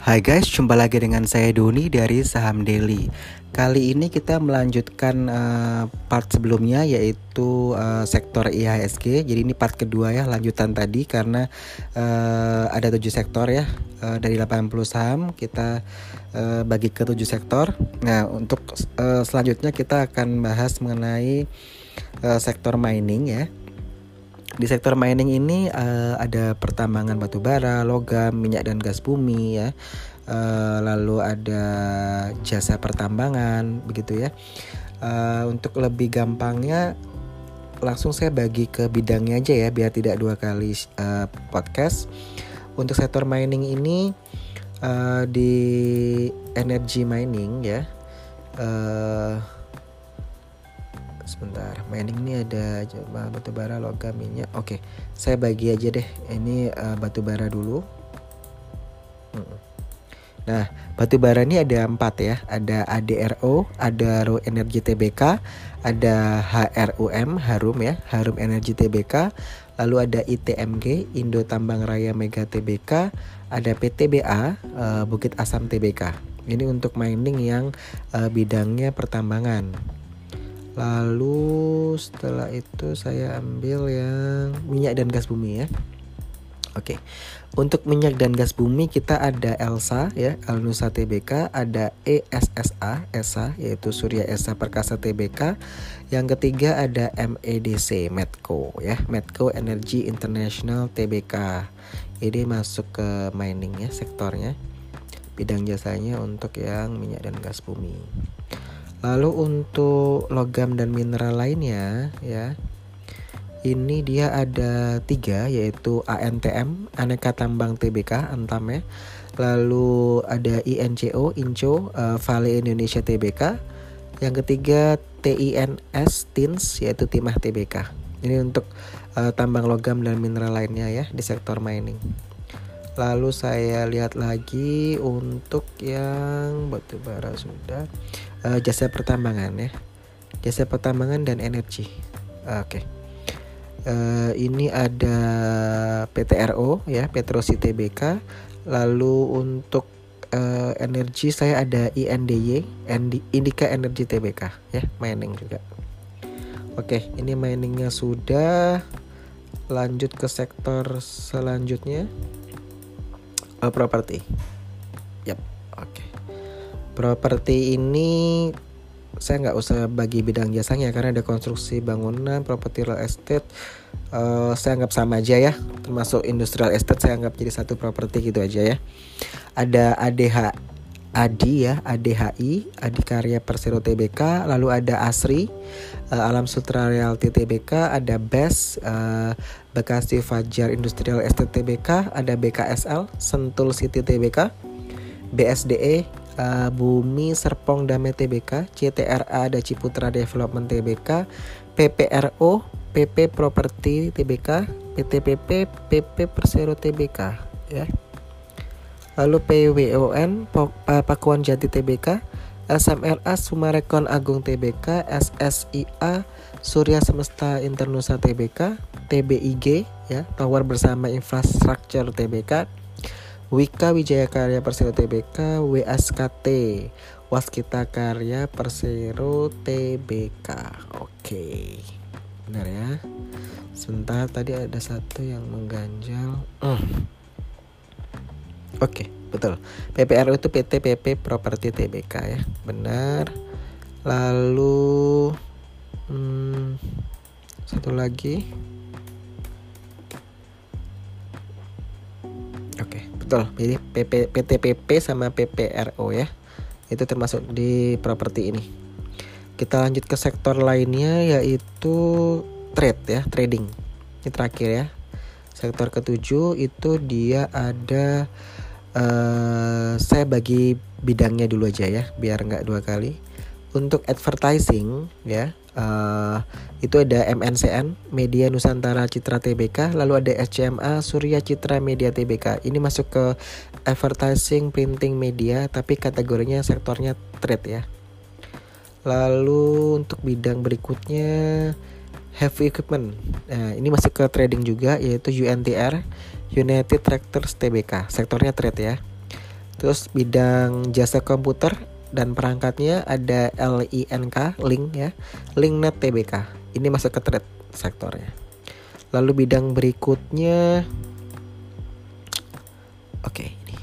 Hai guys, jumpa lagi dengan saya Doni dari Saham Daily. Kali ini kita melanjutkan uh, part sebelumnya yaitu uh, sektor IHSG. Jadi ini part kedua ya, lanjutan tadi karena uh, ada tujuh sektor ya uh, dari 80 saham kita uh, bagi ke tujuh sektor. Nah untuk uh, selanjutnya kita akan bahas mengenai uh, sektor mining ya. Di sektor mining ini uh, ada pertambangan batu bara, logam, minyak dan gas bumi ya. Uh, lalu ada jasa pertambangan begitu ya. Uh, untuk lebih gampangnya langsung saya bagi ke bidangnya aja ya biar tidak dua kali uh, podcast. Untuk sektor mining ini uh, di energy mining ya. Uh, sebentar mining ini ada coba batu bara logam minyak oke saya bagi aja deh. Ini uh, batu bara dulu nah batu bara ini ada empat ya. Ada ADRO ada Raw Energy TBK ada HRUM Harum ya Harum Energy TBK lalu ada ITMG Indo Tambang Raya Mega TBK ada PTBA uh, eh, Bukit Asam TBK ini untuk mining yang uh, bidangnya pertambangan Lalu setelah itu saya ambil yang minyak dan gas bumi ya. Oke. Untuk minyak dan gas bumi kita ada Elsa ya, Alnusa TBK, ada ESSA, ESA yaitu Surya Esa Perkasa TBK. Yang ketiga ada MEDC, Medco ya, Medco Energy International TBK. Ini masuk ke mining ya sektornya. Bidang jasanya untuk yang minyak dan gas bumi. Lalu untuk logam dan mineral lainnya ya ini dia ada tiga yaitu ANTM Aneka Tambang TBK Antam ya. Lalu ada INCO Inco uh, Vale Indonesia TBK yang ketiga TINS TINS yaitu Timah TBK ini untuk uh, tambang logam dan mineral lainnya ya di sektor mining lalu saya lihat lagi untuk yang batu bara sudah uh, jasa pertambangan ya. Jasa pertambangan dan energi. Oke. Okay. uh, eh, ini ada PTRO ya Petrosi TBK lalu untuk uh, energi saya ada INDY Indika Energi TBK ya mining juga. Oke okay, ini miningnya sudah. Lanjut ke sektor selanjutnya uh, properti yap oke okay properti ini saya nggak usah bagi bidang jasanya karena ada konstruksi bangunan, properti real estate, uh, saya anggap sama aja ya. Termasuk industrial estate saya anggap jadi satu properti gitu aja ya. Ada ADH Adi ya, ADHI, Adikarya Persero TBK, lalu ada Asri, uh, Alam Sutra Realty TBK, ada BES, uh, Bekasi Fajar Industrial Estate TBK, ada BKSL, Sentul City TBK, BSDE, uh, Bumi Serpong Damai TBK, CTRA ada Ciputra Development TBK, PPRO, PP Property TBK, PTPP, PP Persero TBK ya. Lalu PWON Pakuan Jati TBK, SMRA Sumarekon Agung TBK, SSIA Surya Semesta Internusa TBK, TBIG ya, Tower Bersama Infrastruktur TBK, Wika Wijaya Karya Persero TBK WSKT Waskita Karya Persero TBK Oke Benar ya. Sebentar tadi ada satu yang mengganjal. Hmm. Oke betul. PPRU itu PT PP Properti TBK ya. Benar. Lalu hmm, Satu lagi. Betul. Jadi PP, PTPP sama PPRO ya. Itu termasuk di properti ini. Kita lanjut ke sektor lainnya yaitu trade ya trading. Ini terakhir ya. Sektor ketujuh itu dia ada uh, saya bagi bidangnya dulu aja ya biar nggak dua kali. Untuk advertising ya Uh, itu ada MNCN Media Nusantara Citra TBK lalu ada SCMA Surya Citra Media TBK ini masuk ke advertising printing media tapi kategorinya sektornya trade ya. Lalu untuk bidang berikutnya heavy equipment. Nah, ini masuk ke trading juga yaitu UNTR United Tractors TBK sektornya trade ya Terus bidang jasa komputer dan perangkatnya ada LINK, Link ya, Linknet TBK. Ini masuk ke trade sektornya. Lalu bidang berikutnya Oke, ini.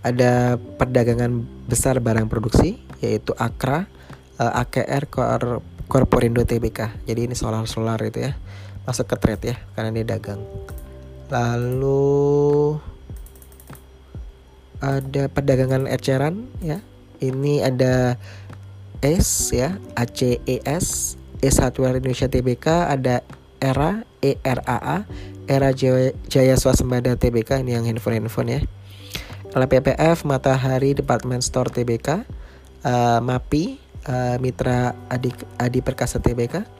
Ada perdagangan besar barang produksi yaitu Akra, eh, AKR Kor Korporindo TBK. Jadi ini solar-solar itu ya. Masuk ke trade ya karena dia dagang. Lalu ada perdagangan eceran ya. Ini ada S ya ACES S Hardware Indonesia TBK ada ERA ERAA Era Jaya, Swasembada TBK ini yang handphone-handphone ya. LPPF Matahari Department Store TBK uh, eh, MAPI uh, Mitra Adi, Adi Perkasa TBK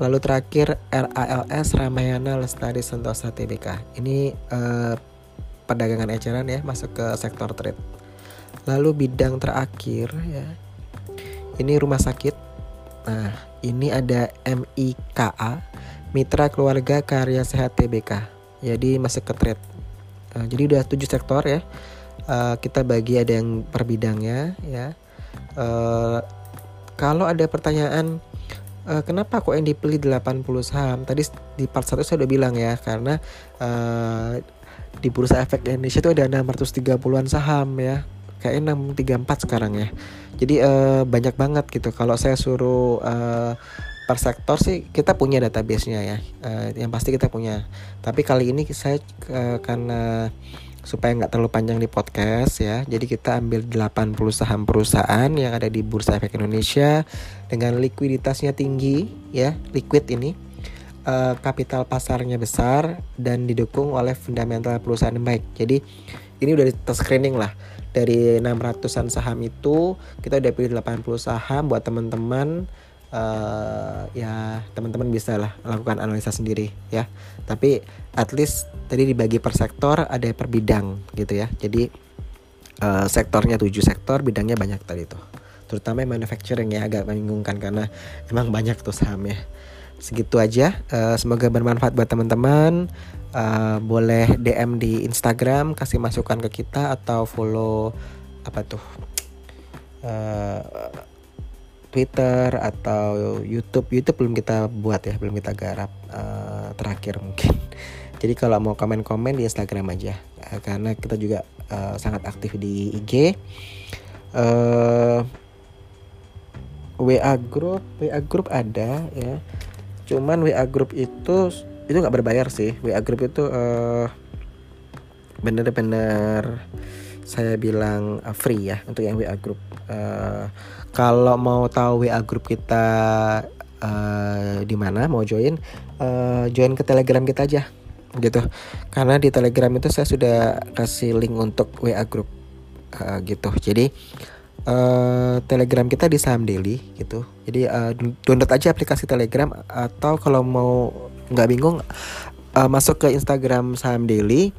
lalu terakhir RALS Ramayana Lestari Sentosa TBK ini uh, perdagangan eceran ya masuk ke sektor trade Lalu bidang terakhir ya. Ini rumah sakit. Nah, ini ada MIKA, Mitra Keluarga Karya Sehat TBK. Jadi masuk ke trade. Uh, jadi udah tujuh sektor ya. Uh, kita bagi ada yang per bidangnya ya. Uh, kalau ada pertanyaan uh, kenapa kok yang dipilih 80 saham? Tadi di part 1 saya udah bilang ya karena uh, di Bursa Efek Indonesia itu ada 630-an saham ya. Kayaknya 634 sekarang ya. Jadi uh, banyak banget gitu. Kalau saya suruh uh, per sektor sih kita punya databasenya ya. Uh, yang pasti kita punya. Tapi kali ini saya uh, karena supaya nggak terlalu panjang di podcast ya. Jadi kita ambil 80 saham perusahaan yang ada di Bursa Efek Indonesia dengan likuiditasnya tinggi ya liquid ini uh, kapital pasarnya besar dan didukung oleh fundamental perusahaan yang baik. Jadi ini udah di screening lah. Dari 600-an saham itu kita udah pilih 80 saham buat teman-teman uh, ya teman-teman bisa lah lakukan analisa sendiri ya. Tapi at least tadi dibagi per sektor ada per bidang gitu ya. Jadi uh, sektornya 7 sektor bidangnya banyak tadi tuh. Terutama manufacturing ya agak membingungkan karena emang banyak tuh saham ya. Segitu aja uh, semoga bermanfaat buat teman-teman. Uh, boleh DM di Instagram kasih masukan ke kita atau follow apa tuh uh, Twitter atau YouTube. YouTube belum kita buat ya belum kita garap uh, terakhir mungkin. Jadi kalau mau komen-komen di Instagram aja. Uh, karena kita juga uh, sangat aktif di IG uh, WA group WA group ada ya. Cuman WA group itu itu nggak berbayar sih. WA group itu uh, bener-bener saya bilang free ya untuk yang WA group. Uh, kalau mau tahu WA group kita uh, di mana mau join uh, join ke telegram kita aja gitu. Karena di telegram itu saya sudah kasih link untuk WA group uh, gitu. Jadi uh, telegram kita di saham daily gitu. Jadi uh, download aja aplikasi telegram atau kalau mau nggak bingung uh, masuk ke Instagram saham daily.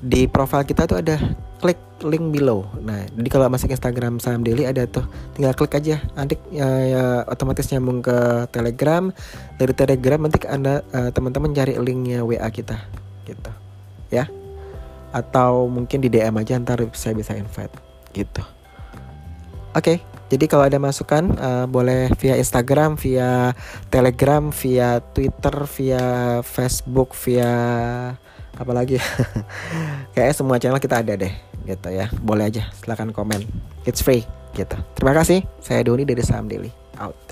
Di profile kita tuh ada klik link below. Nah, jadi kalau masuk Instagram saham daily ada tuh tinggal klik aja, nanti ya, ya, otomatis nyambung ke Telegram. Dari Telegram nanti anda uh, teman-teman cari linknya WA kita, gitu, ya. Atau mungkin di DM aja ntar saya bisa invite, gitu. Oke. Okay. Jadi kalau ada masukan uh, boleh via Instagram, via Telegram, via Twitter, via Facebook, via apa lagi? Kayaknya semua channel kita ada deh, gitu ya. Boleh aja, silahkan komen. It's free, gitu. Terima kasih. Saya Doni dari Saham Daily. Out.